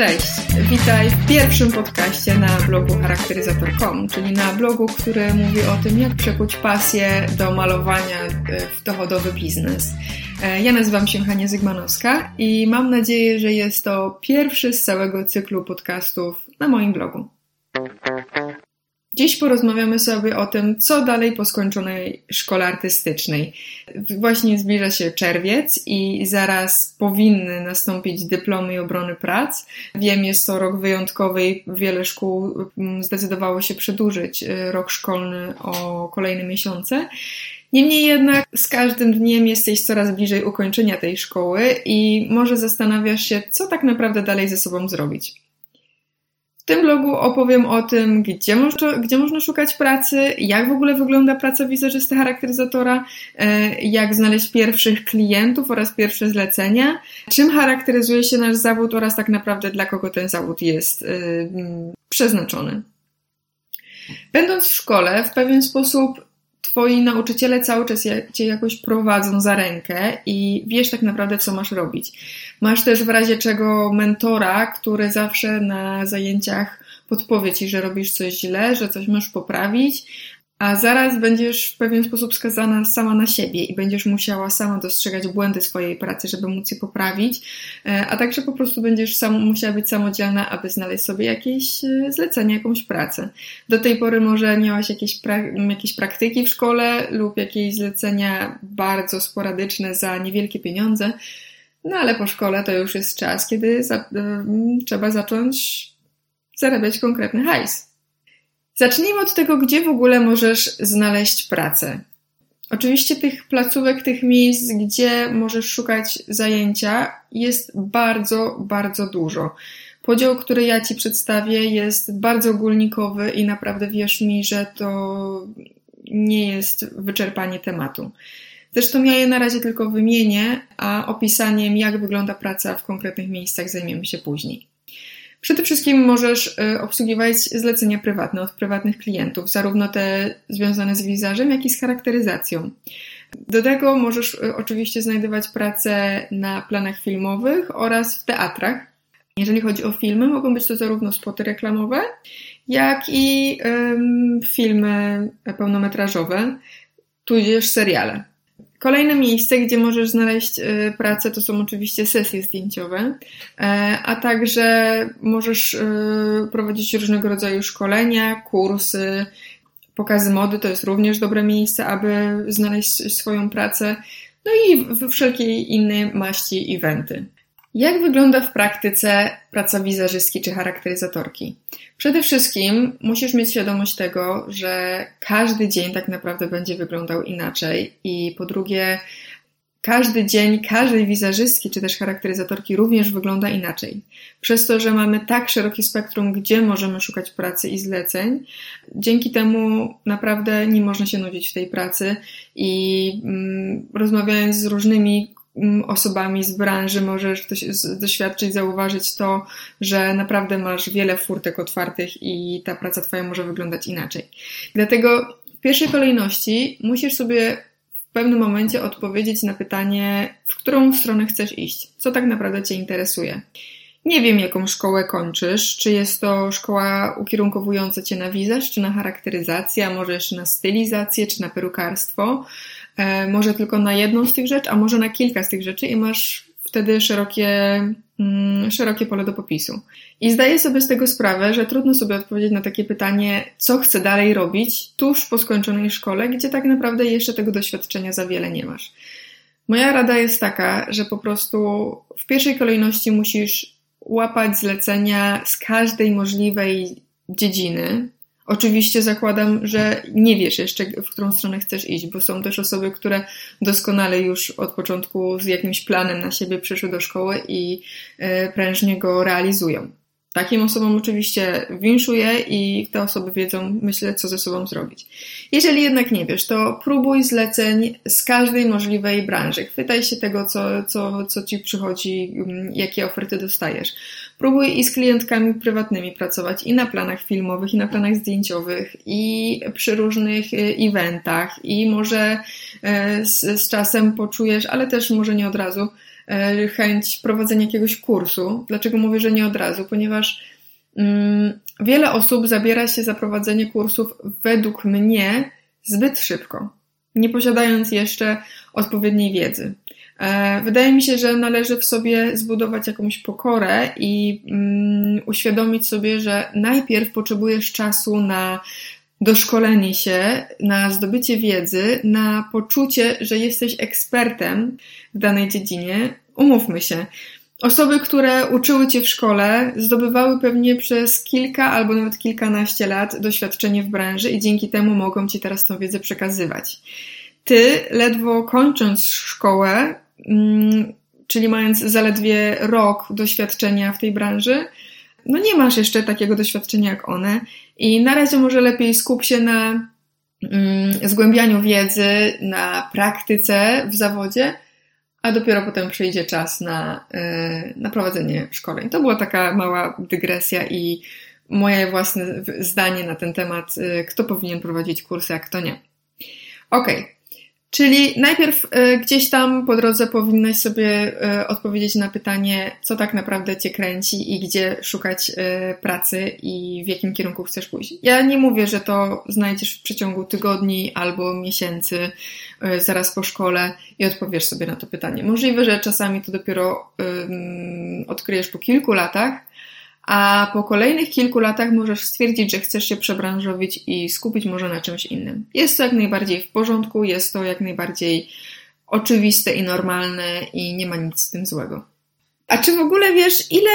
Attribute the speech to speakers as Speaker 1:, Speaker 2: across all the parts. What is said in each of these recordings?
Speaker 1: Cześć, witaj w pierwszym podcaście na blogu charakteryzator.com, czyli na blogu, który mówi o tym, jak przekuć pasję do malowania w dochodowy biznes. E, ja nazywam się Hania Zygmanowska i mam nadzieję, że jest to pierwszy z całego cyklu podcastów na moim blogu. Dziś porozmawiamy sobie o tym, co dalej po skończonej szkole artystycznej. Właśnie zbliża się czerwiec i zaraz powinny nastąpić dyplomy i obrony prac. Wiem, jest to rok wyjątkowy i wiele szkół mm, zdecydowało się przedłużyć y, rok szkolny o kolejne miesiące. Niemniej jednak z każdym dniem jesteś coraz bliżej ukończenia tej szkoły i może zastanawiasz się, co tak naprawdę dalej ze sobą zrobić. W tym blogu opowiem o tym, gdzie, można, gdzie można szukać pracy, jak w ogóle wygląda praca wizerzysty charakteryzatora, e, jak znaleźć pierwszych klientów oraz pierwsze zlecenia, czym charakteryzuje się nasz zawód oraz tak naprawdę dla kogo ten zawód jest e, przeznaczony. Będąc w szkole, w pewien sposób twoi nauczyciele cały czas cię jakoś prowadzą za rękę i wiesz tak naprawdę, co masz robić. Masz też w razie czego mentora, który zawsze na zajęciach podpowie ci, że robisz coś źle, że coś możesz poprawić, a zaraz będziesz w pewien sposób skazana sama na siebie i będziesz musiała sama dostrzegać błędy swojej pracy, żeby móc je poprawić, e, a także po prostu będziesz sam, musiała być samodzielna, aby znaleźć sobie jakieś e, zlecenie, jakąś pracę. Do tej pory może miałaś jakieś, jakieś praktyki w szkole lub jakieś zlecenia bardzo sporadyczne za niewielkie pieniądze, no ale po szkole to już jest czas, kiedy za trzeba zacząć zarabiać konkretny hajs. Zacznijmy od tego, gdzie w ogóle możesz znaleźć pracę. Oczywiście tych placówek, tych miejsc, gdzie możesz szukać zajęcia, jest bardzo, bardzo dużo. Podział, który ja Ci przedstawię, jest bardzo ogólnikowy i naprawdę wierz mi, że to nie jest wyczerpanie tematu. Zresztą ja je na razie tylko wymienię, a opisaniem, jak wygląda praca w konkretnych miejscach, zajmiemy się później. Przede wszystkim możesz y, obsługiwać zlecenia prywatne od prywatnych klientów, zarówno te związane z wizażem, jak i z charakteryzacją. Do tego możesz y, oczywiście znajdować pracę na planach filmowych oraz w teatrach. Jeżeli chodzi o filmy, mogą być to zarówno spoty reklamowe, jak i um, filmy pełnometrażowe, tudzież seriale. Kolejne miejsce, gdzie możesz znaleźć y, pracę, to są oczywiście sesje zdjęciowe, e, a także możesz y, prowadzić różnego rodzaju szkolenia, kursy, pokazy mody to jest również dobre miejsce, aby znaleźć swoją pracę, no i wszelkie inne maści eventy. Jak wygląda w praktyce praca wizerzystki czy charakteryzatorki? Przede wszystkim musisz mieć świadomość tego, że każdy dzień tak naprawdę będzie wyglądał inaczej i po drugie, każdy dzień każdej wizerzystki czy też charakteryzatorki również wygląda inaczej. Przez to, że mamy tak szerokie spektrum, gdzie możemy szukać pracy i zleceń, dzięki temu naprawdę nie można się nudzić w tej pracy i mm, rozmawiając z różnymi osobami z branży możesz doświadczyć, zauważyć to, że naprawdę masz wiele furtek otwartych i ta praca Twoja może wyglądać inaczej. Dlatego w pierwszej kolejności musisz sobie w pewnym momencie odpowiedzieć na pytanie, w którą stronę chcesz iść, co tak naprawdę Cię interesuje. Nie wiem, jaką szkołę kończysz, czy jest to szkoła ukierunkowująca Cię na wizaż, czy na charakteryzację, a może jeszcze na stylizację, czy na perukarstwo. E, może tylko na jedną z tych rzeczy, a może na kilka z tych rzeczy i masz wtedy szerokie, mm, szerokie pole do popisu. I zdaję sobie z tego sprawę, że trudno sobie odpowiedzieć na takie pytanie, co chcę dalej robić tuż po skończonej szkole, gdzie tak naprawdę jeszcze tego doświadczenia za wiele nie masz. Moja rada jest taka, że po prostu w pierwszej kolejności musisz łapać zlecenia z każdej możliwej dziedziny, Oczywiście zakładam, że nie wiesz jeszcze, w którą stronę chcesz iść, bo są też osoby, które doskonale już od początku z jakimś planem na siebie przyszły do szkoły i e, prężnie go realizują. Takim osobom oczywiście winszuję i te osoby wiedzą, myślę, co ze sobą zrobić. Jeżeli jednak nie wiesz, to próbuj zleceń z każdej możliwej branży. Chwytaj się tego, co, co, co ci przychodzi, mm, jakie oferty dostajesz. Próbuj i z klientkami prywatnymi pracować i na planach filmowych, i na planach zdjęciowych, i przy różnych e, eventach, i może e, z, z czasem poczujesz, ale też może nie od razu, e, chęć prowadzenia jakiegoś kursu. Dlaczego mówię, że nie od razu? Ponieważ mm, wiele osób zabiera się za prowadzenie kursów według mnie zbyt szybko, nie posiadając jeszcze odpowiedniej wiedzy. E, wydaje mi się, że należy w sobie zbudować jakąś pokorę i mm, uświadomić sobie, że najpierw potrzebujesz czasu na doszkolenie się, na zdobycie wiedzy, na poczucie, że jesteś ekspertem w danej dziedzinie. Umówmy się. Osoby, które uczyły cię w szkole, zdobywały pewnie przez kilka albo nawet kilkanaście lat doświadczenie w branży i dzięki temu mogą ci teraz tą wiedzę przekazywać. Ty, ledwo kończąc szkołę, czyli mając zaledwie rok doświadczenia w tej branży, no nie masz jeszcze takiego doświadczenia jak one i na razie może lepiej skup się na mm, zgłębianiu wiedzy, na praktyce w zawodzie, a dopiero potem przyjdzie czas na, yy, na prowadzenie szkoleń. To była taka mała dygresja i moje własne zdanie na ten temat, yy, kto powinien prowadzić kursy, a kto nie. Okej. Okay. Czyli najpierw y, gdzieś tam po drodze powinnaś sobie y, odpowiedzieć na pytanie, co tak naprawdę cię kręci i gdzie szukać y, pracy i w jakim kierunku chcesz pójść. Ja nie mówię, że to znajdziesz w przeciągu tygodni albo miesięcy, zaraz po szkole i odpowiesz sobie na to pytanie. Możliwe, że czasami to dopiero odkryjesz po kilku latach, a po kolejnych kilku latach możesz stwierdzić, że chcesz się przebranżowić i skupić może na czymś innym. Jest to jak najbardziej w porządku, jest to jak najbardziej oczywiste i normalne i nie ma nic z tym złego. A czy w ogóle wiesz, ile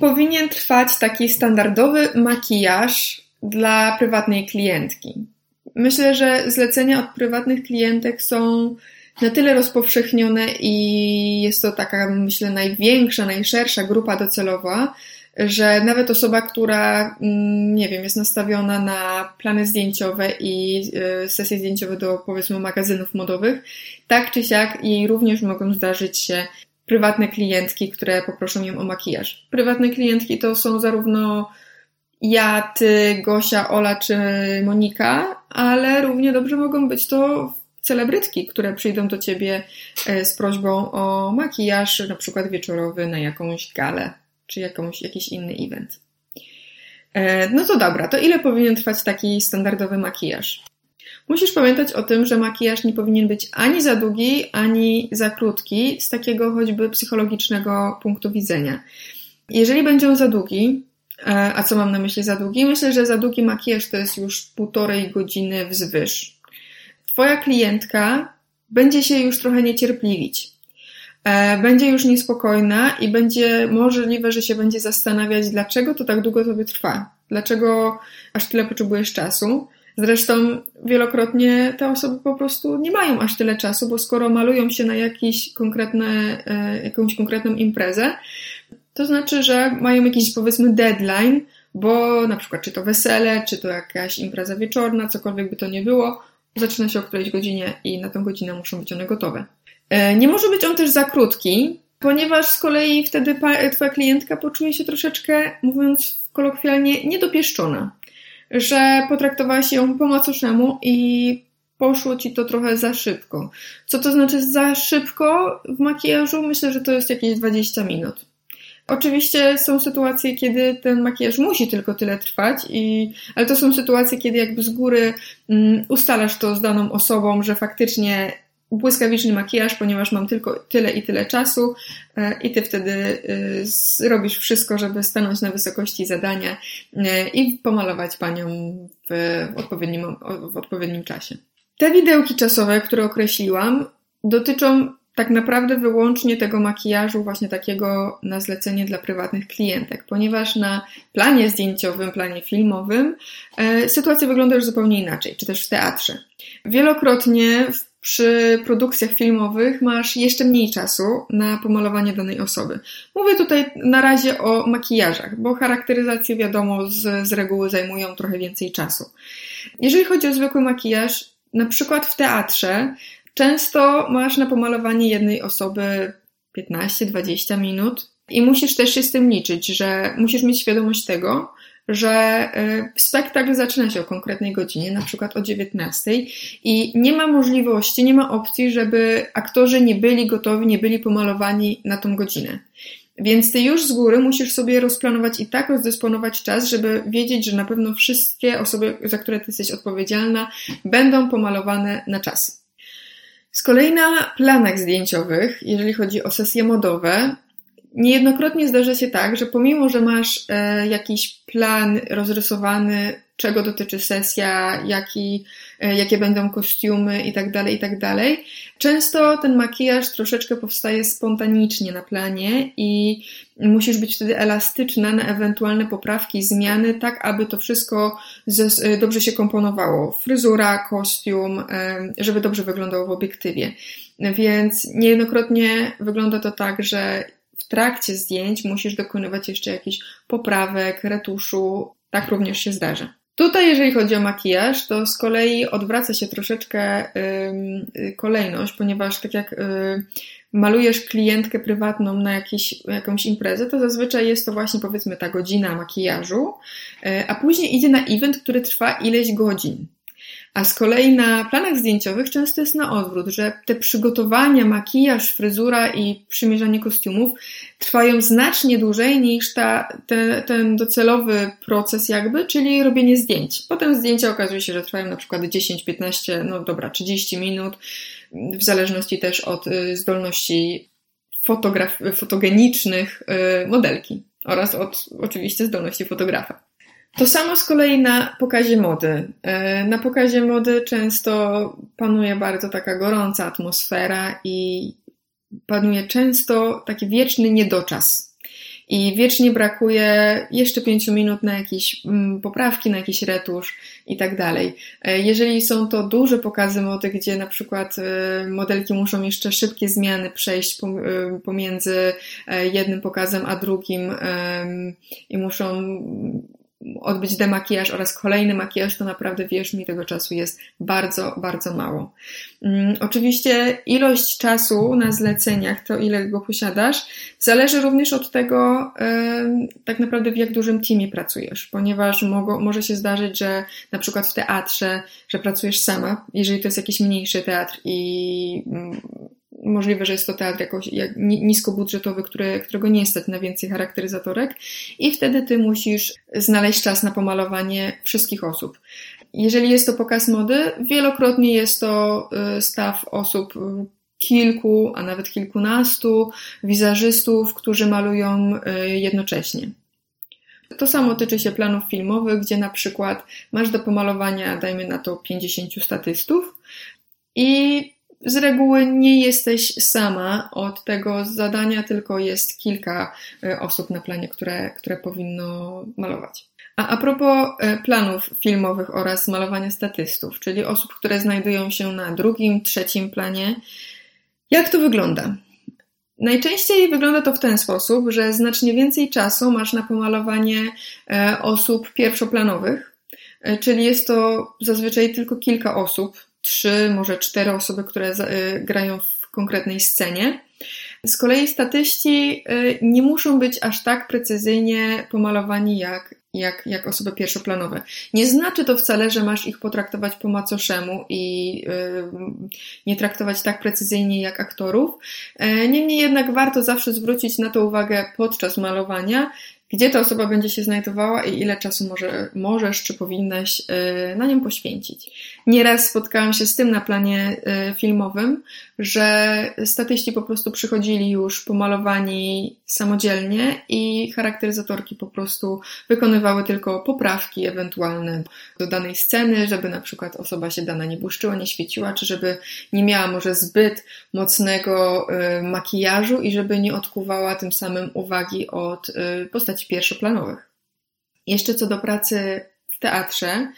Speaker 1: powinien trwać taki standardowy makijaż dla prywatnej klientki? Myślę, że zlecenia od prywatnych klientek są na tyle rozpowszechnione i jest to taka, myślę, największa, najszersza grupa docelowa, że nawet osoba, która, mm, nie wiem, jest nastawiona na plany zdjęciowe i y, sesje zdjęciowe do powiedzmy magazynów modowych, tak czy siak jej również mogą zdarzyć się prywatne klientki, które poproszą ją o makijaż. Prywatne klientki to są zarówno ja, ty, Gosia, Ola czy Monika, ale równie dobrze mogą być to celebrytki, które przyjdą do ciebie e, z prośbą o makijaż, na przykład wieczorowy na jakąś galę czy jakąś, jakiś inny event. E, no to dobra, to ile powinien trwać taki standardowy makijaż? Musisz pamiętać o tym, że makijaż nie powinien być ani za długi, ani za krótki, z takiego choćby psychologicznego punktu widzenia. Jeżeli będzie on za długi, e, a co mam na myśli za długi? Myślę, że za długi makijaż to jest już półtorej godziny wzwyż. Twoja klientka będzie się już trochę niecierpliwić. E, będzie już niespokojna i będzie możliwe, że się będzie zastanawiać, dlaczego to tak długo tobie trwa, dlaczego aż tyle potrzebujesz czasu. Zresztą wielokrotnie te osoby po prostu nie mają aż tyle czasu, bo skoro malują się na jakieś konkretne, e, jakąś konkretną imprezę, to znaczy, że mają jakiś powiedzmy deadline, bo na przykład czy to wesele, czy to jakaś impreza wieczorna, cokolwiek by to nie było, zaczyna się o którejś godzinie i na tę godzinę muszą być one gotowe. E, nie może być on też za krótki, ponieważ z kolei wtedy Twoja klientka poczuje się troszeczkę, mówiąc kolokwialnie, niedopieszczona, że potraktowałaś ją po macoszemu i poszło ci to trochę za szybko. Co to znaczy za szybko w makijażu? Myślę, że to jest jakieś 20 minut. Oczywiście są sytuacje, kiedy ten makijaż musi tylko tyle trwać, i, ale to są sytuacje, kiedy jakby z góry um, ustalasz to z daną osobą, że faktycznie błyskawiczny makijaż, ponieważ mam tylko tyle i tyle czasu e, i ty wtedy e, robisz wszystko, żeby stanąć na wysokości zadania e, i pomalować panią w odpowiednim, w odpowiednim czasie. Te widełki czasowe, które określiłam, dotyczą tak naprawdę wyłącznie tego makijażu, właśnie takiego na zlecenie dla prywatnych klientek, ponieważ na planie zdjęciowym, planie filmowym sytuacja wygląda już zupełnie inaczej, czy też w teatrze. Wielokrotnie w przy produkcjach filmowych masz jeszcze mniej czasu na pomalowanie danej osoby. Mówię tutaj na razie o makijażach, bo charakteryzacje wiadomo z, z reguły zajmują trochę więcej czasu. Jeżeli chodzi o zwykły makijaż, na przykład w teatrze, często masz na pomalowanie jednej osoby 15-20 minut i musisz też się z tym liczyć, że musisz mieć świadomość tego, że y, spektakl zaczyna się o konkretnej godzinie, na przykład o 19 i nie ma możliwości, nie ma opcji, żeby aktorzy nie byli gotowi, nie byli pomalowani na tą godzinę. Więc ty już z góry musisz sobie rozplanować i tak rozdysponować czas, żeby wiedzieć, że na pewno wszystkie osoby, za które ty jesteś odpowiedzialna, będą pomalowane na czas. Z kolei na planach zdjęciowych, jeżeli chodzi o sesje modowe, niejednokrotnie zdarza się tak, że pomimo, że masz e, jakiś plan rozrysowany, czego dotyczy sesja, jaki, e, jakie będą kostiumy itd., tak itd., tak często ten makijaż troszeczkę powstaje spontanicznie na planie i musisz być wtedy elastyczna na ewentualne poprawki, zmiany, tak aby to wszystko e, dobrze się komponowało. Fryzura, kostium, żeby dobrze wyglądało w obiektywie. Więc niejednokrotnie wygląda to tak, że w trakcie zdjęć musisz dokonywać jeszcze jakichś poprawek, retuszu. Tak również się zdarza. Tutaj, jeżeli chodzi o makijaż, to z kolei odwraca się troszeczkę yy, kolejność, ponieważ tak jak yy, malujesz klientkę prywatną na jakiś, jakąś imprezę, to zazwyczaj jest to właśnie powiedzmy ta godzina makijażu, yy, a później idzie na event, który trwa ileś godzin. A z kolei na planach zdjęciowych często jest na odwrót, że te przygotowania, makijaż, fryzura i przymierzanie kostiumów trwają znacznie dłużej niż ta, te, ten docelowy proces jakby, czyli robienie zdjęć. Potem zdjęcia okazuje się, że trwają na przykład 10, 15, no dobra, 30 minut, w zależności też od y, zdolności fotograf- fotogenicznych y, modelki oraz od oczywiście zdolności fotografa. To samo z kolei na pokazie mody. E, na pokazie mody często panuje bardzo taka gorąca atmosfera i panuje często taki wieczny niedoczas. I wiecznie brakuje jeszcze pięciu minut na jakieś mm, poprawki, na jakiś retusz i tak dalej. E, jeżeli są to duże pokazy mody, gdzie na przykład e, modelki muszą jeszcze szybkie zmiany przejść pomiędzy jednym pokazem a drugim i muszą odbyć demakijaż oraz kolejny makijaż, to naprawdę wierz mi, tego czasu jest bardzo, bardzo mało. Um, oczywiście ilość czasu na zleceniach, to ile go posiadasz, zależy również od tego, tak naprawdę w jak dużym teamie pracujesz, ponieważ mogło, może się zdarzyć, że na przykład w teatrze, że pracujesz sama, jeżeli to jest jakiś mniejszy teatr i um, możliwe, że jest to teatr jakoś jak niskobudżetowy, który, którego nie stać na więcej charakteryzatorek i wtedy ty musisz znaleźć czas na pomalowanie wszystkich osób. Jeżeli jest to pokaz mody, wielokrotnie jest to y, staw osób y, kilku, a nawet kilkunastu wizerzystów, którzy malują y, jednocześnie. To samo tyczy się planów filmowych, gdzie na przykład masz do pomalowania, dajmy na to 50 statystów i z reguły nie jesteś sama od tego zadania, tylko jest kilka e, osób na planie, które, które powinno malować. A a propos e, planów filmowych oraz malowania statystów, czyli osób, które znajdują się na drugim, trzecim planie, jak to wygląda? Najczęściej wygląda to w ten sposób, że znacznie więcej czasu masz na pomalowanie e, osób pierwszoplanowych, czyli jest to zazwyczaj tylko kilka osób, trzy, może cztery osoby, które y, grają w konkretnej scenie. Z kolei statyści y, nie muszą być aż tak precyzyjnie pomalowani jak, jak, jak osoby pierwszoplanowe. Nie znaczy to wcale, że masz ich potraktować po macoszemu i yy, nie traktować tak precyzyjnie jak aktorów. Yy, niemniej jednak warto zawsze zwrócić na to uwagę podczas malowania gdzie ta osoba będzie się znajdowała i ile czasu może, możesz czy powinnaś y, na nią poświęcić. Nieraz spotkałam się z tym na planie y, filmowym, że statyści po prostu przychodzili już pomalowani samodzielnie i charakteryzatorki po prostu wykonywały tylko poprawki ewentualne do danej sceny, żeby na przykład osoba się dana nie błyszczyła, nie świeciła, czy żeby nie miała może zbyt mocnego y, makijażu i żeby nie odkuwała tym samym uwagi od postaci postaci pierwszoplanowych. Jeszcze co do pracy w teatrze,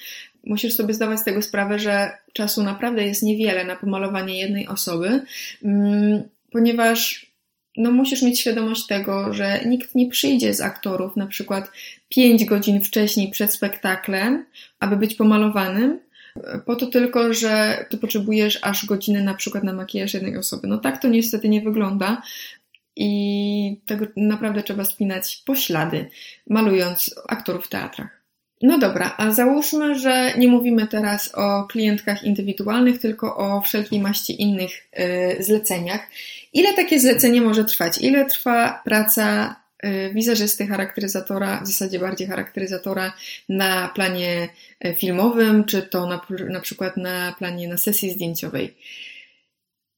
Speaker 1: musisz sobie zdawać z tego sprawę, że czasu naprawdę jest niewiele na pomalowanie jednej osoby, mm, ponieważ no, musisz mieć świadomość tego, że nikt nie przyjdzie z aktorów na przykład 5 godzin wcześniej przed spektaklem, aby być pomalowanym, po to tylko, że ty potrzebujesz aż godziny na przykład na makijaż jednej osoby. No tak to niestety nie wygląda i tego naprawdę trzeba spinać poślady, malując aktorów w teatrach. No dobra, a załóżmy, że nie mówimy teraz o klientkach indywidualnych, tylko o wszelkiej maści innych y, zleceniach. Ile takie zlecenie może trwać? Ile trwa praca y, wizerzysty, charakteryzatora, w zasadzie bardziej charakteryzatora na planie y, filmowym, czy to na, na przykład na planie na sesji zdjęciowej?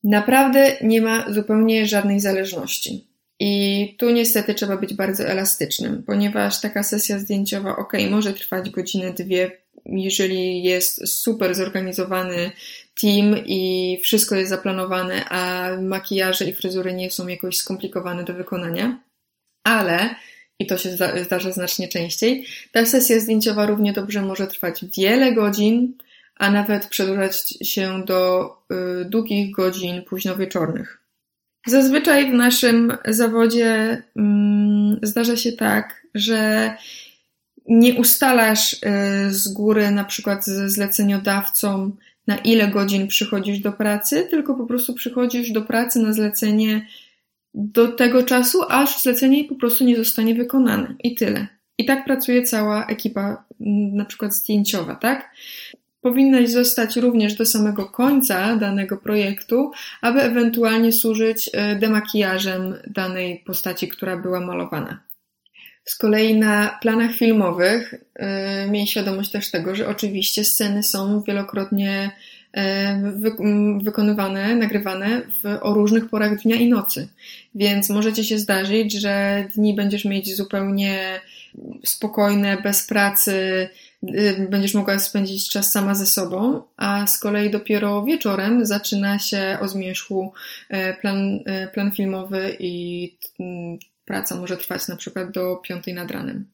Speaker 1: Naprawdę nie ma zupełnie żadnej zależności. I tu niestety trzeba być bardzo elastycznym, ponieważ taka sesja zdjęciowa, ok, może trwać godzinę, dwie, jeżeli jest super zorganizowany team i wszystko jest zaplanowane, a makijaże i fryzury nie są jakoś skomplikowane do wykonania, ale i to się zdarza znacznie częściej, ta sesja zdjęciowa równie dobrze może trwać wiele godzin, a nawet przedłużać się do y, długich godzin późno wieczornych. Zazwyczaj w naszym zawodzie mm, zdarza się tak, że nie ustalasz y, z góry, na przykład ze zleceniodawcą, na ile godzin przychodzisz do pracy, tylko po prostu przychodzisz do pracy na zlecenie do tego czasu, aż zlecenie po prostu nie zostanie wykonane. I tyle. I tak pracuje cała ekipa, mm, na przykład zdjęciowa, tak? Powinnaś zostać również do samego końca danego projektu, aby ewentualnie służyć e, demakijażem danej postaci, która była malowana. Z kolei na planach filmowych yy, miej świadomość też tego, że oczywiście sceny są wielokrotnie e, wy, wykonywane, nagrywane w, o różnych porach dnia i nocy. Więc może ci się zdarzyć, że dni będziesz mieć zupełnie spokojne, bez pracy, będziesz mogła spędzić czas sama ze sobą, a z kolei dopiero wieczorem zaczyna się o zmierzchu e, plan, e, plan filmowy i mm, praca może trwać na przykład do piątej nad ranem.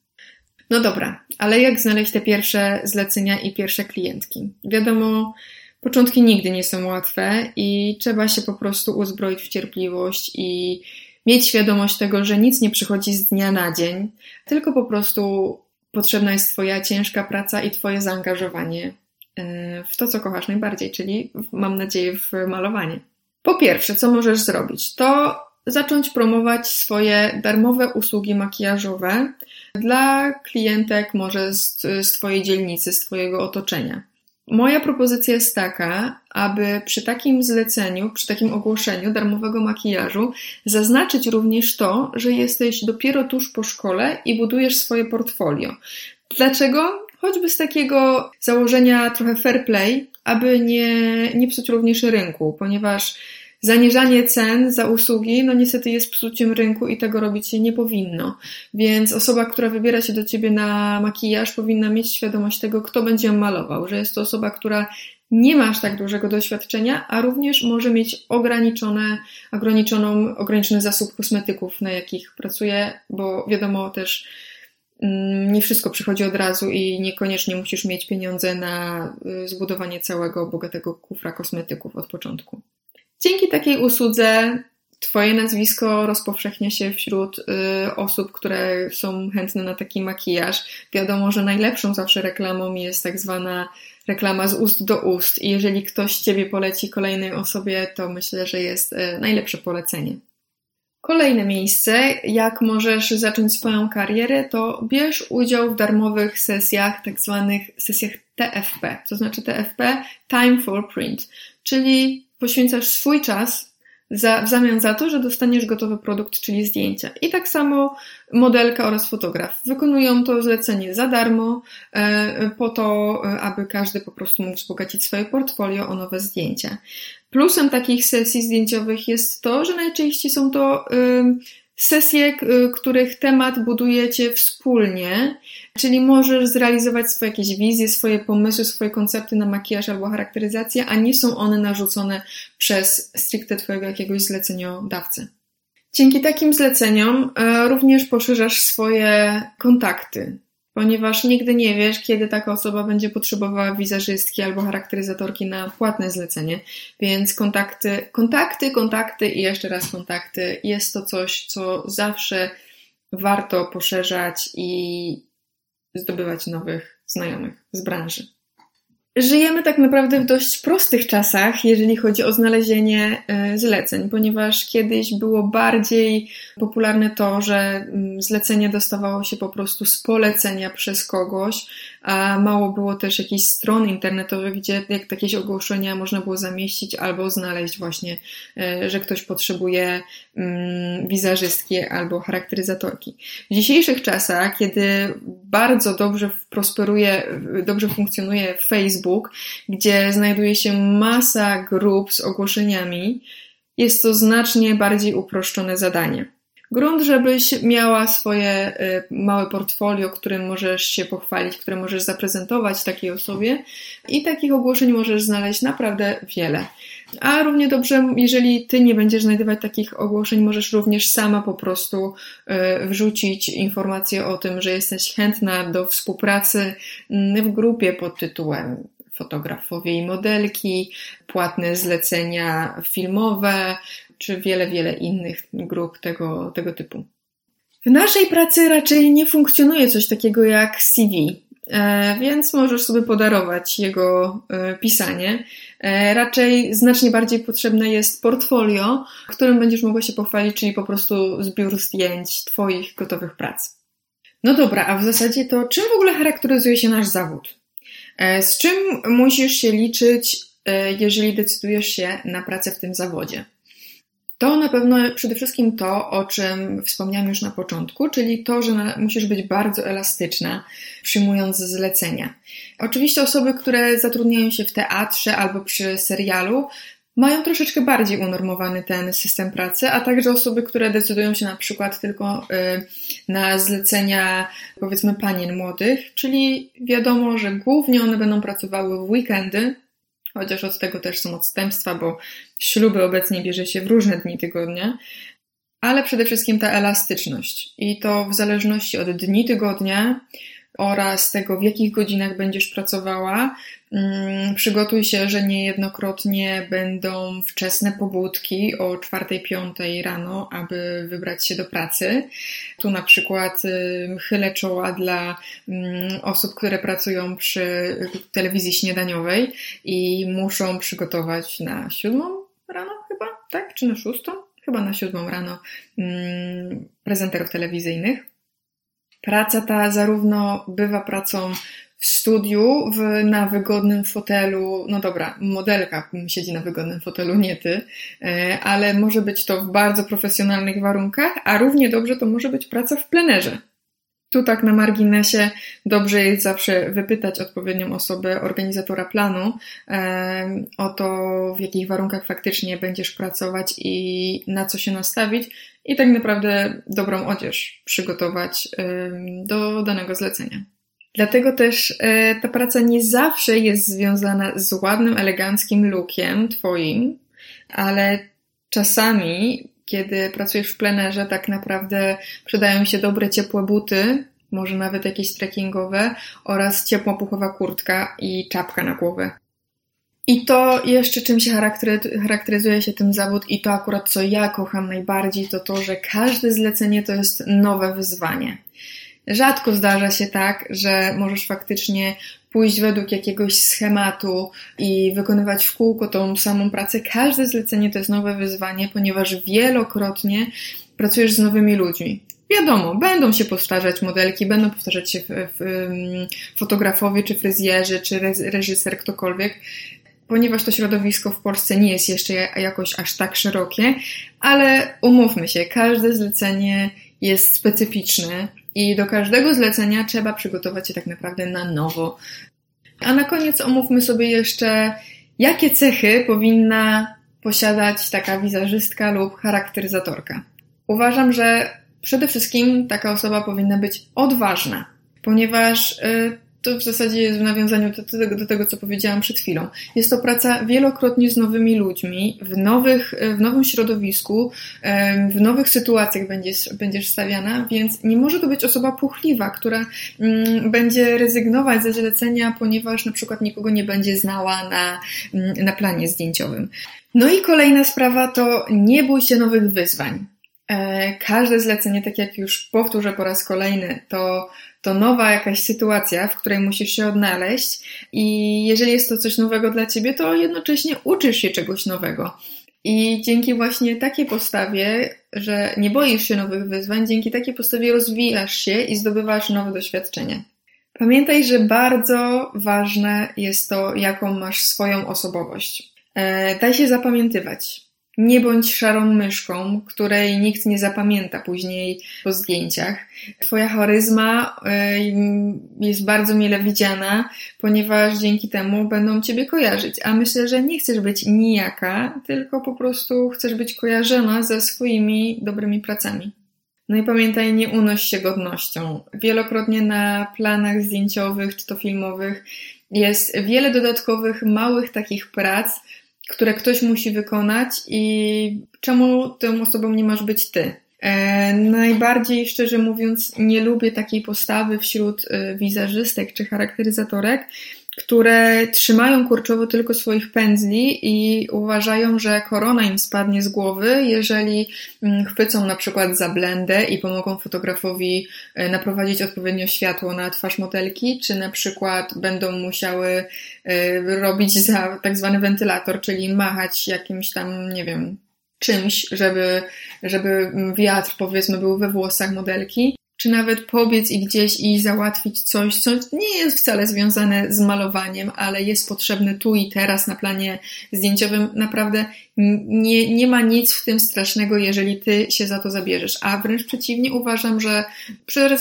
Speaker 1: No dobra, ale jak znaleźć te pierwsze zlecenia i pierwsze klientki? Wiadomo, początki nigdy nie są łatwe i trzeba się po prostu uzbroić w cierpliwość i mieć świadomość tego, że nic nie przychodzi z dnia na dzień, tylko po prostu potrzebna jest Twoja ciężka praca i Twoje zaangażowanie e, w to, co kochasz najbardziej, czyli mam nadzieję w malowanie. Po pierwsze, co możesz zrobić? To zacząć promować swoje darmowe usługi makijażowe dla klientek może z, z Twojej dzielnicy, z Twojego otoczenia. Moja propozycja jest taka, aby przy takim zleceniu, przy takim ogłoszeniu darmowego makijażu zaznaczyć również to, że jesteś dopiero tuż po szkole i budujesz swoje portfolio. Dlaczego? Choćby z takiego założenia trochę fair play, aby nie, nie psuć również rynku, ponieważ Zaniżanie cen za usługi, no niestety jest psuciem rynku i tego robić się nie powinno. Więc osoba, która wybiera się do ciebie na makijaż, powinna mieć świadomość tego, kto będzie malował, że jest to osoba, która nie ma aż tak dużego doświadczenia, a również może mieć ograniczone, ograniczoną, ograniczony zasób kosmetyków, na jakich pracuje, bo wiadomo też, mm, nie wszystko przychodzi od razu i niekoniecznie musisz mieć pieniądze na y, zbudowanie całego bogatego kufra kosmetyków od początku. Dzięki takiej usłudze Twoje nazwisko rozpowszechnia się wśród y, osób, które są chętne na taki makijaż. Wiadomo, że najlepszą zawsze reklamą jest tak zwana reklama z ust do ust i jeżeli ktoś Ciebie poleci kolejnej osobie, to myślę, że jest y, najlepsze polecenie. Kolejne miejsce, jak możesz zacząć swoją karierę, to bierz udział w darmowych sesjach, tak zwanych sesjach TFP, to znaczy TFP Time for Print, czyli poświęcasz swój czas za, w zamian za to, że dostaniesz gotowy produkt, czyli zdjęcia. I tak samo modelka oraz fotograf wykonują to zlecenie za darmo, e, po to, aby każdy po prostu mógł wzbogacić swoje portfolio o nowe zdjęcia. Plusem takich sesji zdjęciowych jest to, że najczęściej są to sesje, których temat budujecie wspólnie, czyli możesz zrealizować swoje jakieś wizje, swoje pomysły, swoje koncepty na makijaż albo charakteryzację, a nie są one narzucone przez stricte Twojego jakiegoś zleceniodawcę. Dzięki takim zleceniom e, również poszerzasz swoje kontakty, ponieważ nigdy nie wiesz, kiedy taka osoba będzie potrzebowała wizerzystki albo charakteryzatorki na płatne zlecenie. Więc kontakty, kontakty, kontakty i jeszcze raz kontakty jest to coś, co zawsze warto poszerzać i zdobywać nowych znajomych z branży. Żyjemy tak naprawdę w dość prostych czasach, jeżeli chodzi o znalezienie e, zleceń, ponieważ kiedyś było bardziej popularne to, że mm, zlecenie dostawało się po prostu z polecenia przez kogoś, a mało było też jakichś stron internetowych, gdzie jak jakieś ogłoszenia można było zamieścić albo znaleźć właśnie, e, że ktoś potrzebuje mm, wizerzystki albo charakteryzatorki. W dzisiejszych czasach, kiedy bardzo dobrze prosperuje, dobrze funkcjonuje Facebook, gdzie znajduje się masa grup z ogłoszeniami, jest to znacznie bardziej uproszczone zadanie. Grunt, żebyś miała swoje y, małe portfolio, którym możesz się pochwalić, które możesz zaprezentować takiej osobie i takich ogłoszeń możesz znaleźć naprawdę wiele. A równie dobrze, jeżeli ty nie będziesz znajdować takich ogłoszeń, możesz również sama po prostu y, wrzucić informację o tym, że jesteś chętna do współpracy w grupie pod tytułem fotografowie i modelki, płatne zlecenia filmowe, czy wiele, wiele innych grup tego, tego typu. W naszej pracy raczej nie funkcjonuje coś takiego jak CV, e, więc możesz sobie podarować jego e, pisanie. E, raczej znacznie bardziej potrzebne jest portfolio, którym będziesz mogła się pochwalić, czyli po prostu zbiór zdjęć Twoich gotowych prac. No dobra, a w zasadzie to czym w ogóle charakteryzuje się nasz zawód? Z czym musisz się liczyć, jeżeli decydujesz się na pracę w tym zawodzie? To na pewno przede wszystkim to, o czym wspomniałam już na początku, czyli to, że musisz być bardzo elastyczna, przyjmując zlecenia. Oczywiście osoby, które zatrudniają się w teatrze albo przy serialu, mają troszeczkę bardziej unormowany ten system pracy, a także osoby, które decydują się na przykład tylko y, na zlecenia, powiedzmy, panien młodych, czyli wiadomo, że głównie one będą pracowały w weekendy, chociaż od tego też są odstępstwa, bo śluby obecnie bierze się w różne dni tygodnia, ale przede wszystkim ta elastyczność. I to w zależności od dni tygodnia oraz tego, w jakich godzinach będziesz pracowała, przygotuj się, że niejednokrotnie będą wczesne pobudki o 4-5 rano, aby wybrać się do pracy. Tu na przykład y, chylę czoła dla mm, osób, które pracują przy telewizji śniadaniowej i muszą przygotować na siódmą rano chyba, tak? Czy na szóstą? Chyba na siódmą rano mm, prezenterów telewizyjnych. Praca ta zarówno bywa pracą w studiu w, na wygodnym fotelu, no dobra, modelka siedzi na wygodnym fotelu, nie ty, e, ale może być to w bardzo profesjonalnych warunkach, a równie dobrze to może być praca w plenerze. Tu tak na marginesie dobrze jest zawsze wypytać odpowiednią osobę, organizatora planu, e, o to, w jakich warunkach faktycznie będziesz pracować i na co się nastawić, i tak naprawdę dobrą odzież przygotować do danego zlecenia. Dlatego też e, ta praca nie zawsze jest związana z ładnym, eleganckim lookiem twoim, ale czasami, kiedy pracujesz w plenerze, tak naprawdę przydają się dobre, ciepłe buty, może nawet jakieś trekkingowe oraz ciepła puchowa kurtka i czapka na głowę. I to jeszcze czym się charakteryzuje się tym zawód i to akurat co ja kocham najbardziej, to to, że każde zlecenie to jest nowe wyzwanie. Rzadko zdarza się tak, że możesz faktycznie pójść według jakiegoś schematu i wykonywać w kółko tą samą pracę. Każde zlecenie to jest nowe wyzwanie, ponieważ wielokrotnie pracujesz z nowymi ludźmi. Wiadomo, będą się powtarzać modelki, będą powtarzać się fotografowie, czy fryzjerzy, czy reżyser, ktokolwiek, ponieważ to środowisko w Polsce nie jest jeszcze jakoś aż tak szerokie, ale umówmy się, każde zlecenie jest specyficzne, i do każdego zlecenia trzeba przygotować się tak naprawdę na nowo. A na koniec omówmy sobie jeszcze, jakie cechy powinna posiadać taka wizerzystka lub charakteryzatorka. Uważam, że przede wszystkim taka osoba powinna być odważna, ponieważ y, to w zasadzie jest w nawiązaniu do tego, do tego, co powiedziałam przed chwilą. Jest to praca wielokrotnie z nowymi ludźmi, w, nowych, w nowym środowisku, w nowych sytuacjach będziesz, będziesz stawiana, więc nie może to być osoba puchliwa, która mm, będzie rezygnować ze zlecenia, ponieważ na przykład nikogo nie będzie znała na, mm, na planie zdjęciowym. No i kolejna sprawa to nie bój się nowych wyzwań. E, każde zlecenie, tak jak już powtórzę po raz kolejny, to to nowa jakaś sytuacja, w której musisz się odnaleźć i jeżeli jest to coś nowego dla ciebie, to jednocześnie uczysz się czegoś nowego. I dzięki właśnie takiej postawie, że nie boisz się nowych wyzwań, dzięki takiej postawie rozwijasz się i zdobywasz nowe doświadczenia. Pamiętaj, że bardzo ważne jest to, jaką masz swoją osobowość. E, daj się zapamiętywać. Nie bądź szarą myszką, której nikt nie zapamięta później po zdjęciach. Twoja charyzma e, jest bardzo mile widziana, ponieważ dzięki temu będą Ciebie kojarzyć. A myślę, że nie chcesz być nijaka, tylko po prostu chcesz być kojarzona ze swoimi dobrymi pracami. No i pamiętaj, nie unoś się godnością. Wielokrotnie na planach zdjęciowych czy to filmowych jest wiele dodatkowych, małych takich prac, które ktoś musi wykonać i czemu tą osobą nie masz być ty. E, najbardziej, szczerze mówiąc, nie lubię takiej postawy wśród e, wizerzystek czy charakteryzatorek, które trzymają kurczowo tylko swoich pędzli i uważają, że korona im spadnie z głowy, jeżeli mm, chwycą na przykład za blendę i pomogą fotografowi e, naprowadzić odpowiednio światło na twarz modelki, czy na przykład będą musiały e, robić za tak zwany wentylator, czyli machać jakimś tam, nie wiem, czymś, żeby, żeby wiatr powiedzmy był we włosach modelki czy nawet pobiec i gdzieś i załatwić coś, co nie jest wcale związane z malowaniem, ale jest potrzebne tu i teraz na planie zdjęciowym, naprawdę nie, nie ma nic w tym strasznego, jeżeli ty się za to zabierzesz. A wręcz przeciwnie, uważam, że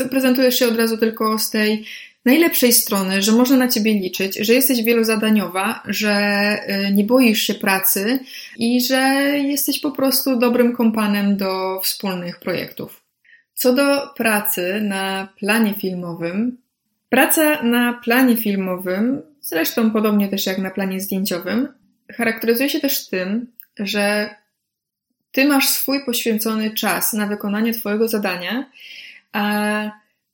Speaker 1: prezentujesz się od razu tylko z tej najlepszej strony, że można na ciebie liczyć, że jesteś wielozadaniowa, że y, nie boisz się pracy i że jesteś po prostu dobrym kompanem do wspólnych projektów. Co do pracy na planie filmowym, praca na planie filmowym, zresztą podobnie też jak na planie zdjęciowym, charakteryzuje się też tym, że ty masz swój poświęcony czas na wykonanie twojego zadania, a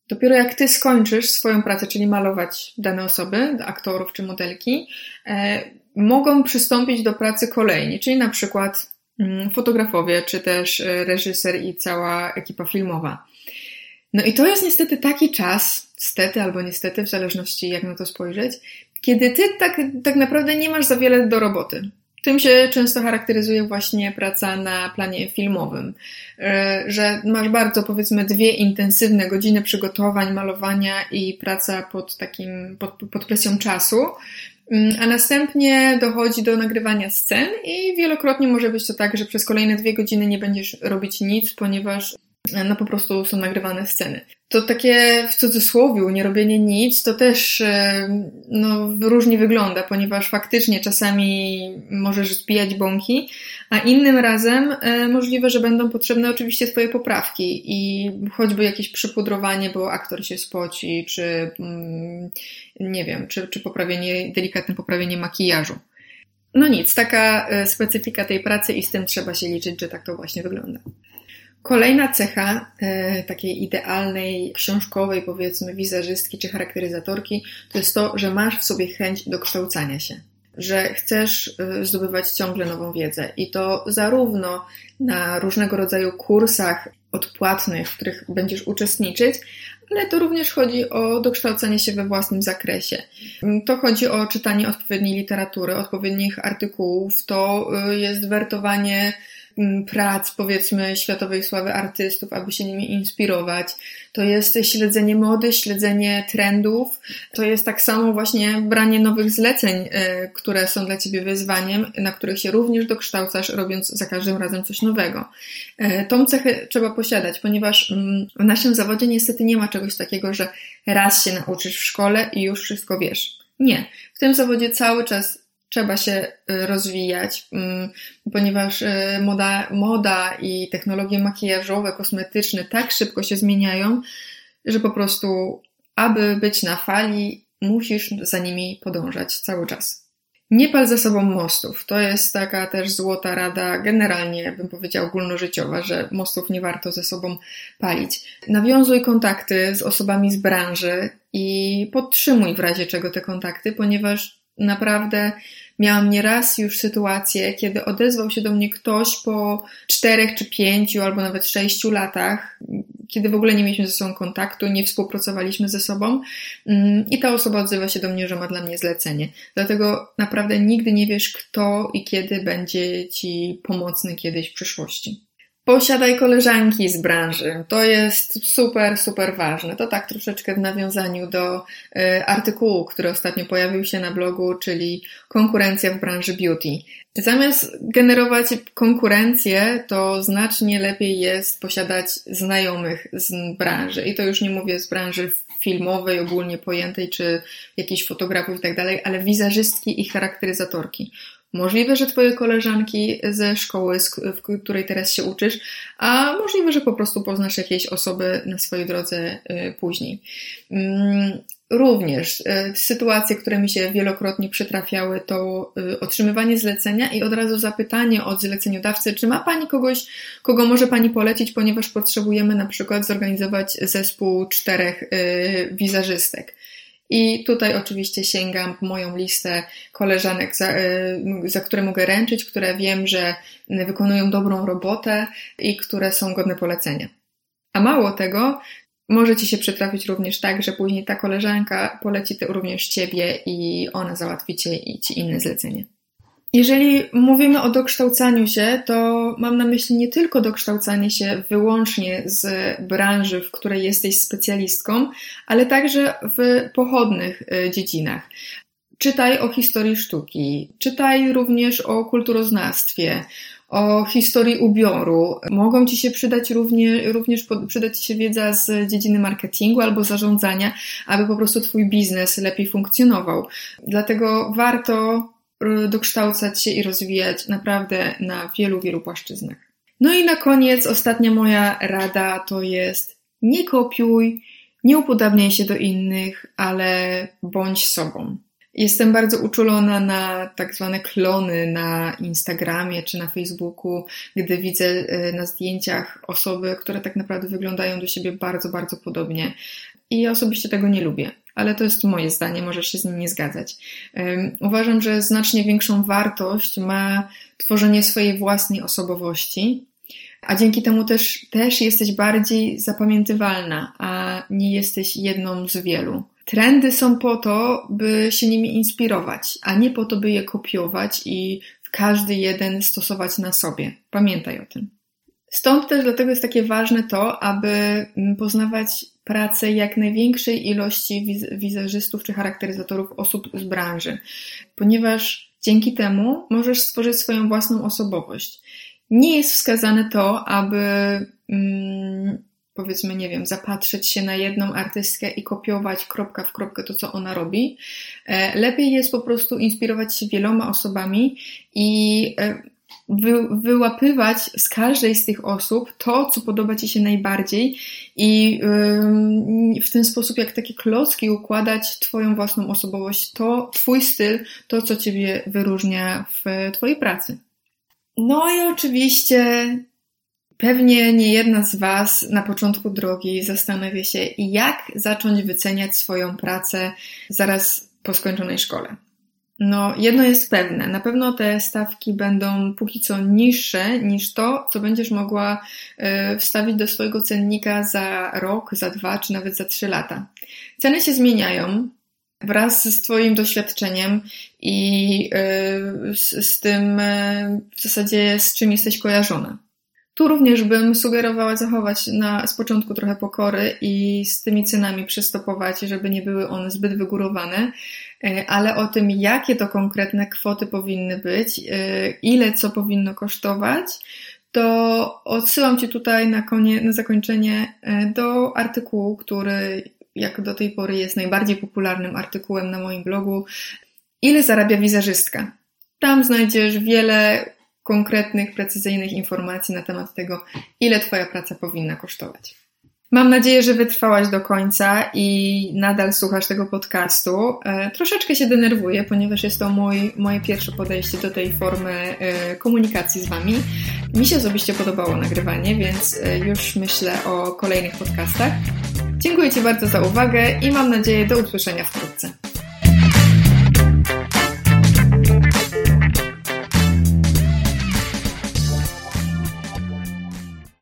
Speaker 1: dopiero jak ty skończysz swoją pracę, czyli malować dane osoby, aktorów czy modelki, e, mogą przystąpić do pracy kolejni, czyli na przykład fotografowie, czy też e, reżyser i cała ekipa filmowa. No i to jest niestety taki czas, stety albo niestety, w zależności jak na to spojrzeć, kiedy ty tak, tak naprawdę nie masz za wiele do roboty. Tym się często charakteryzuje właśnie praca na planie filmowym, e, że masz bardzo powiedzmy dwie intensywne godziny przygotowań, malowania i praca pod takim, pod, pod presją czasu, Mm, a następnie dochodzi do nagrywania scen i wielokrotnie może być to tak, że przez kolejne dwie godziny nie będziesz robić nic, ponieważ no po prostu są nagrywane sceny. To takie w cudzysłowie nie robienie nic, to też e, no, różnie wygląda, ponieważ faktycznie czasami możesz zbijać bąki, a innym razem e, możliwe, że będą potrzebne oczywiście Twoje poprawki i choćby jakieś przypudrowanie, bo aktor się spoci, czy mm, nie wiem, czy, czy poprawienie, delikatne poprawienie makijażu. No nic, taka e, specyfika tej pracy i z tym trzeba się liczyć, że tak to właśnie wygląda. Kolejna cecha e, takiej idealnej, książkowej, powiedzmy, wizerzystki czy charakteryzatorki, to jest to, że masz w sobie chęć do kształcania się. Że chcesz e, zdobywać ciągle nową wiedzę i to zarówno na różnego rodzaju kursach odpłatnych, w których będziesz uczestniczyć, ale to również chodzi o dokształcanie się we własnym zakresie. To chodzi o czytanie odpowiedniej literatury, odpowiednich artykułów, to e, jest wertowanie prac, powiedzmy, światowej sławy artystów, aby się nimi inspirować. To jest śledzenie mody, śledzenie trendów. To jest tak samo właśnie branie nowych zleceń, e, które są dla ciebie wyzwaniem, na których się również dokształcasz, robiąc za każdym razem coś nowego. E, tą cechę trzeba posiadać, ponieważ mm, w naszym zawodzie niestety nie ma czegoś takiego, że raz się nauczysz w szkole i już wszystko wiesz. Nie. W tym zawodzie cały czas trzeba się y, rozwijać, mm, ponieważ y, moda, moda i technologie makijażowe, kosmetyczne tak szybko się zmieniają, że po prostu, aby być na fali, musisz za nimi podążać cały czas. Nie pal za sobą mostów. To jest taka też złota rada, generalnie bym powiedziała ogólnożyciowa, że mostów nie warto ze sobą palić. Nawiązuj kontakty z osobami z branży i podtrzymuj w razie czego te kontakty, ponieważ naprawdę miałam nieraz już sytuację, kiedy odezwał się do mnie ktoś po czterech czy pięciu albo nawet sześciu latach, kiedy w ogóle nie mieliśmy ze sobą kontaktu, nie współpracowaliśmy ze sobą mm, i ta osoba odzywa się do mnie, że ma dla mnie zlecenie. Dlatego naprawdę nigdy nie wiesz, kto i kiedy będzie ci pomocny kiedyś w przyszłości. Posiadaj koleżanki z branży. To jest super, super ważne. To tak troszeczkę w nawiązaniu do y, artykułu, który ostatnio pojawił się na blogu, czyli konkurencja w branży beauty. Zamiast generować konkurencję, to znacznie lepiej jest posiadać znajomych z branży. I to już nie mówię z branży filmowej, ogólnie pojętej, czy jakichś fotografów i tak dalej, ale wizerzystki i charakteryzatorki. Możliwe, że Twoje koleżanki ze szkoły, w której teraz się uczysz, a możliwe, że po prostu poznasz jakieś osoby na swojej drodze y, później. Mm, również y, sytuacje, które mi się wielokrotnie przytrafiały, to y, otrzymywanie zlecenia i od razu zapytanie od zleceniodawcy, czy ma Pani kogoś, kogo może Pani polecić, ponieważ potrzebujemy na przykład zorganizować zespół czterech wizerzystek. I tutaj oczywiście sięgam po moją listę koleżanek, za, y, za które mogę ręczyć, które wiem, że wykonują dobrą robotę i które są godne polecenia. A mało tego, może ci się przytrafić również tak, że później ta koleżanka poleci również ciebie i ona załatwi ci inne zlecenie. Jeżeli mówimy o dokształcaniu się, to mam na myśli nie tylko dokształcanie się wyłącznie z branży, w której jesteś specjalistką, ale także w pochodnych y, dziedzinach. Czytaj o historii sztuki, czytaj również o kulturoznawstwie, o historii ubioru. Mogą Ci się przydać również, również przydać się wiedza z dziedziny marketingu albo zarządzania, aby po prostu Twój biznes lepiej funkcjonował. Dlatego warto dokształcać się i rozwijać naprawdę na wielu, wielu płaszczyznach. No i na koniec ostatnia moja rada to jest nie kopiuj, nie upodabniaj się do innych, ale bądź sobą. Jestem bardzo uczulona na tak zwane klony na Instagramie czy na Facebooku, gdy widzę y, na zdjęciach osoby, które tak naprawdę wyglądają do siebie bardzo, bardzo podobnie. I ja osobiście tego nie lubię ale to jest moje zdanie, możesz się z nim nie zgadzać. Uważam, że znacznie większą wartość ma tworzenie swojej własnej osobowości, a dzięki temu też, też jesteś bardziej zapamiętywalna, a nie jesteś jedną z wielu. Trendy są po to, by się nimi inspirować, a nie po to, by je kopiować i w każdy jeden stosować na sobie. Pamiętaj o tym. Stąd też dlatego jest takie ważne to, aby mm, poznawać pracę jak największej ilości wiz wizerzystów czy charakteryzatorów osób z branży, ponieważ dzięki temu możesz stworzyć swoją własną osobowość. Nie jest wskazane to, aby mm, powiedzmy, nie wiem, zapatrzeć się na jedną artystkę i kopiować kropka w kropkę to, co ona robi. E, lepiej jest po prostu inspirować się wieloma osobami i e, wy, wyłapywać z każdej z tych osób to, co podoba Ci się najbardziej i yy, w ten sposób, jak takie klocki, układać Twoją własną osobowość, to Twój styl, to, co Ciebie wyróżnia w Twojej pracy. No i oczywiście Pewnie nie jedna z Was na początku drogi zastanawia się, jak zacząć wyceniać swoją pracę zaraz po skończonej szkole. No, jedno jest pewne. Na pewno te stawki będą póki co niższe niż to, co będziesz mogła e, wstawić do swojego cennika za rok, za dwa, czy nawet za trzy lata. Ceny się zmieniają wraz z Twoim doświadczeniem i e, z, z tym e, w zasadzie z czym jesteś kojarzona. Tu również bym sugerowała zachować na, z początku trochę pokory i z tymi cenami przystopować, żeby nie były one zbyt wygórowane, ale o tym, jakie to konkretne kwoty powinny być, e, ile co powinno kosztować, to odsyłam Cię tutaj na, konie, na zakończenie e, do artykułu, który jak do tej pory jest najbardziej popularnym artykułem na moim blogu. Ile zarabia wizerzystka? Tam znajdziesz wiele konkretnych, precyzyjnych informacji na temat tego, ile Twoja praca powinna kosztować. Mam nadzieję, że wytrwałaś do końca i nadal słuchasz tego podcastu. E, troszeczkę się denerwuję, ponieważ jest to mój, moje pierwsze podejście do tej formy e, komunikacji z Wami. Mi się osobiście podobało nagrywanie, więc e, już myślę o kolejnych podcastach. Dziękuję Ci bardzo za uwagę i mam nadzieję do usłyszenia wkrótce.